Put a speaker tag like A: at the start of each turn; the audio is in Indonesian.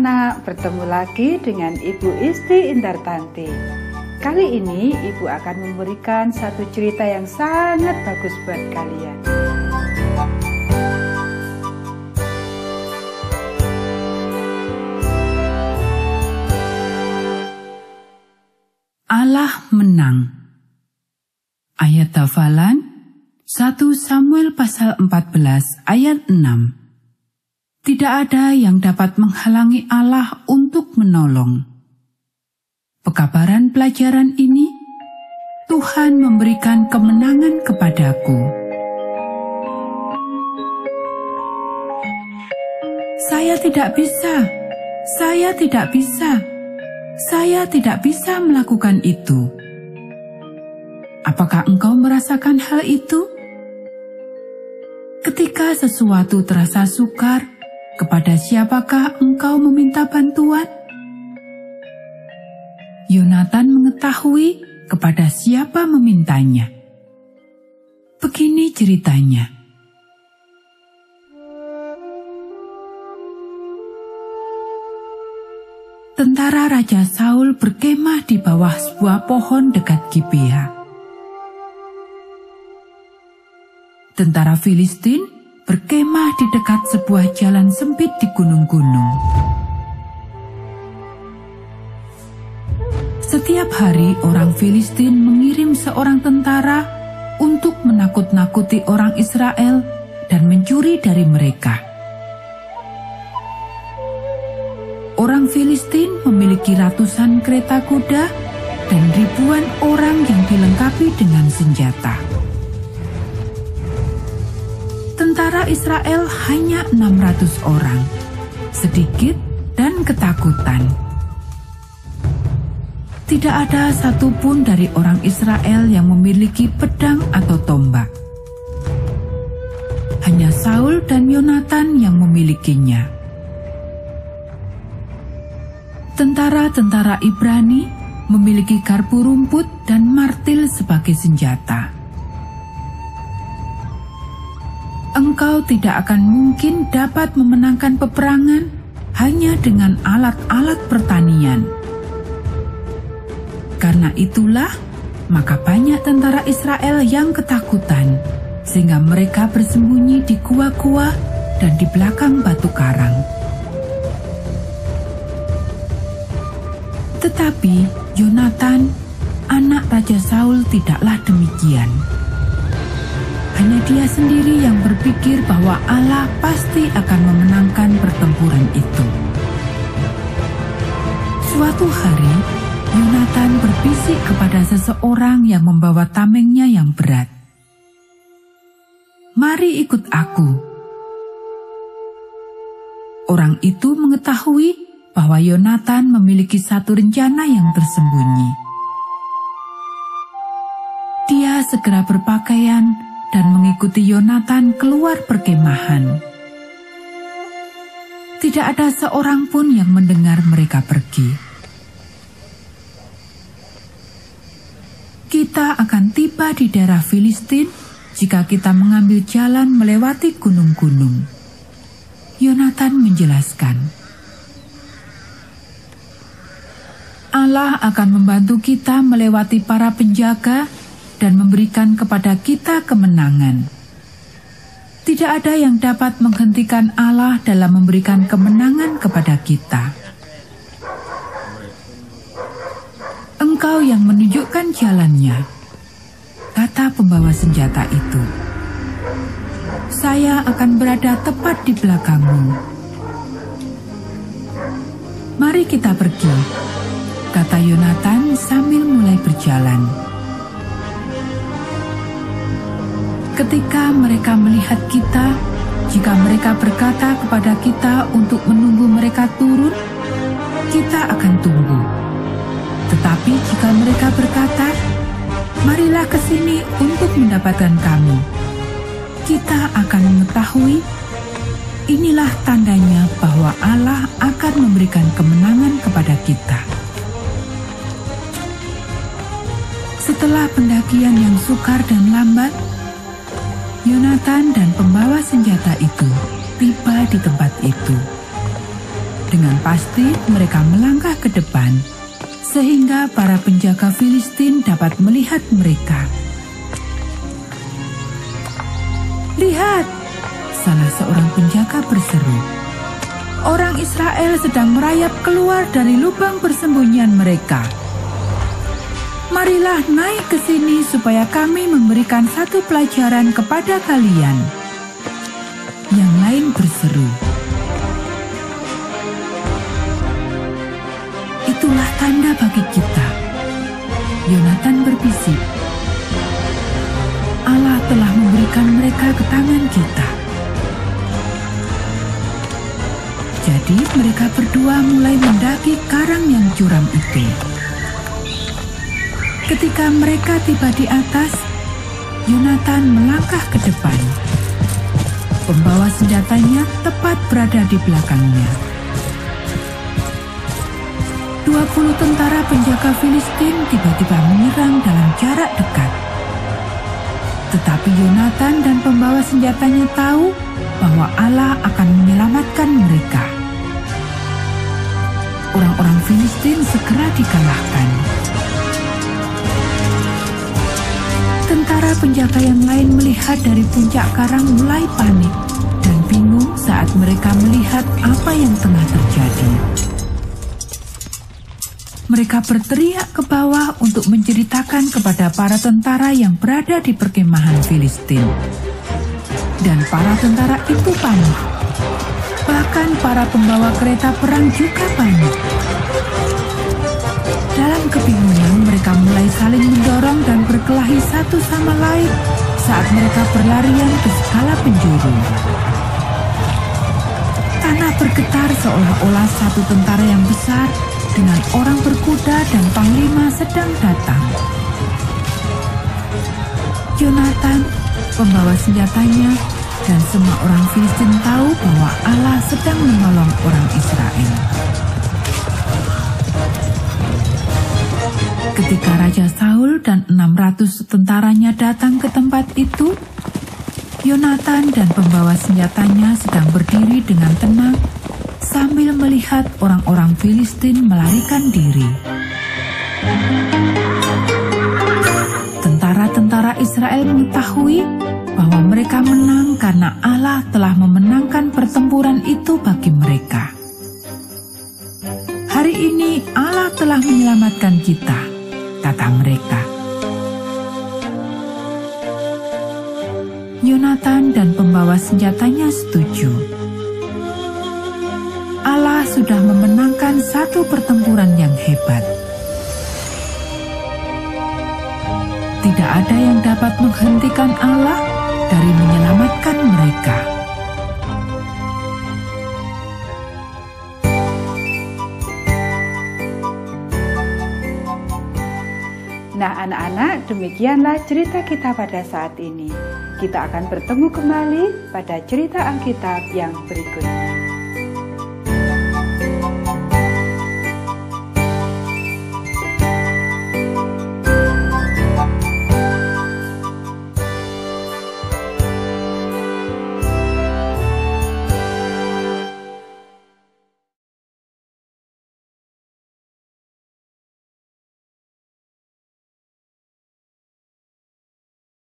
A: anak-anak, bertemu lagi dengan Ibu Isti Indartanti. Kali ini Ibu akan memberikan satu cerita yang sangat bagus buat kalian.
B: Allah menang. Ayat hafalan 1 Samuel pasal 14 ayat 6. Tidak ada yang dapat menghalangi Allah untuk menolong. Pekabaran pelajaran ini, Tuhan memberikan kemenangan kepadaku. Saya tidak bisa, saya tidak bisa, saya tidak bisa melakukan itu. Apakah engkau merasakan hal itu? Ketika sesuatu terasa sukar, kepada siapakah engkau meminta bantuan? Yonatan mengetahui kepada siapa memintanya. Begini ceritanya. Tentara Raja Saul berkemah di bawah sebuah pohon dekat Gibea. Tentara Filistin berkemah di dekat sebuah jalan sempit di gunung-gunung. Setiap hari orang Filistin mengirim seorang tentara untuk menakut-nakuti orang Israel dan mencuri dari mereka. Orang Filistin memiliki ratusan kereta kuda dan ribuan orang yang dilengkapi dengan senjata tentara Israel hanya 600 orang, sedikit dan ketakutan. Tidak ada satupun dari orang Israel yang memiliki pedang atau tombak. Hanya Saul dan Yonatan yang memilikinya. Tentara-tentara Ibrani memiliki karpu rumput dan martil sebagai senjata. Engkau tidak akan mungkin dapat memenangkan peperangan hanya dengan alat-alat pertanian. Karena itulah, maka banyak tentara Israel yang ketakutan, sehingga mereka bersembunyi di gua-gua dan di belakang batu karang. Tetapi Yonatan, anak Raja Saul, tidaklah demikian hanya dia sendiri yang berpikir bahwa Allah pasti akan memenangkan pertempuran itu. Suatu hari, Yonatan berbisik kepada seseorang yang membawa tamengnya yang berat. Mari ikut aku. Orang itu mengetahui bahwa Yonatan memiliki satu rencana yang tersembunyi. Dia segera berpakaian dan mengikuti Yonatan keluar perkemahan. Tidak ada seorang pun yang mendengar mereka pergi. Kita akan tiba di daerah Filistin jika kita mengambil jalan melewati gunung-gunung. Yonatan menjelaskan. Allah akan membantu kita melewati para penjaga dan memberikan kepada kita kemenangan. Tidak ada yang dapat menghentikan Allah dalam memberikan kemenangan kepada kita. Engkau yang menunjukkan jalannya, kata pembawa senjata itu. Saya akan berada tepat di belakangmu. Mari kita pergi, kata Yonatan sambil mulai berjalan. Ketika mereka melihat kita, jika mereka berkata kepada kita untuk menunggu mereka turun, kita akan tunggu. Tetapi jika mereka berkata, "Marilah ke sini untuk mendapatkan kami," kita akan mengetahui inilah tandanya bahwa Allah akan memberikan kemenangan kepada kita. Setelah pendakian yang sukar dan lambat, Yonatan dan pembawa senjata itu tiba di tempat itu. Dengan pasti mereka melangkah ke depan, sehingga para penjaga Filistin dapat melihat mereka. Lihat, salah seorang penjaga berseru. Orang Israel sedang merayap keluar dari lubang persembunyian mereka. Marilah naik ke sini supaya kami memberikan satu pelajaran kepada kalian. Yang lain berseru. Itulah tanda bagi kita. Yonatan berbisik. Allah telah memberikan mereka ke tangan kita. Jadi mereka berdua mulai mendaki karang yang curam itu. Ketika mereka tiba di atas, Yonatan melangkah ke depan. Pembawa senjatanya tepat berada di belakangnya. Dua puluh tentara penjaga Filistin tiba-tiba menyerang dalam jarak dekat. Tetapi Yonatan dan pembawa senjatanya tahu bahwa Allah akan menyelamatkan mereka. Orang-orang Filistin segera dikalahkan. Tentara penjaga yang lain melihat dari puncak karang mulai panik dan bingung saat mereka melihat apa yang tengah terjadi. Mereka berteriak ke bawah untuk menceritakan kepada para tentara yang berada di perkemahan Filistin. Dan para tentara itu panik. Bahkan para pembawa kereta perang juga panik. Dalam kebingungan, mereka mulai saling mendorong dan berkelahi satu sama lain saat mereka berlarian ke segala penjuru. Tanah bergetar seolah-olah satu tentara yang besar dengan orang berkuda dan panglima sedang datang. Jonathan, pembawa senjatanya, dan semua orang Filistin tahu bahwa Allah sedang menolong orang Israel. Ketika Raja Saul dan 600 tentaranya datang ke tempat itu, Yonatan dan pembawa senjatanya sedang berdiri dengan tenang sambil melihat orang-orang Filistin melarikan diri. Tentara-tentara Israel mengetahui bahwa mereka menang karena Allah telah memenangkan pertempuran itu bagi mereka. Hari ini Allah telah menyelamatkan kita kata mereka. Yonatan dan pembawa senjatanya setuju. Allah sudah memenangkan satu pertempuran yang hebat. Tidak ada yang dapat menghentikan Allah dari menyelamatkan mereka.
A: Nah, anak-anak, demikianlah cerita kita pada saat ini. Kita akan bertemu kembali pada cerita Alkitab yang berikutnya.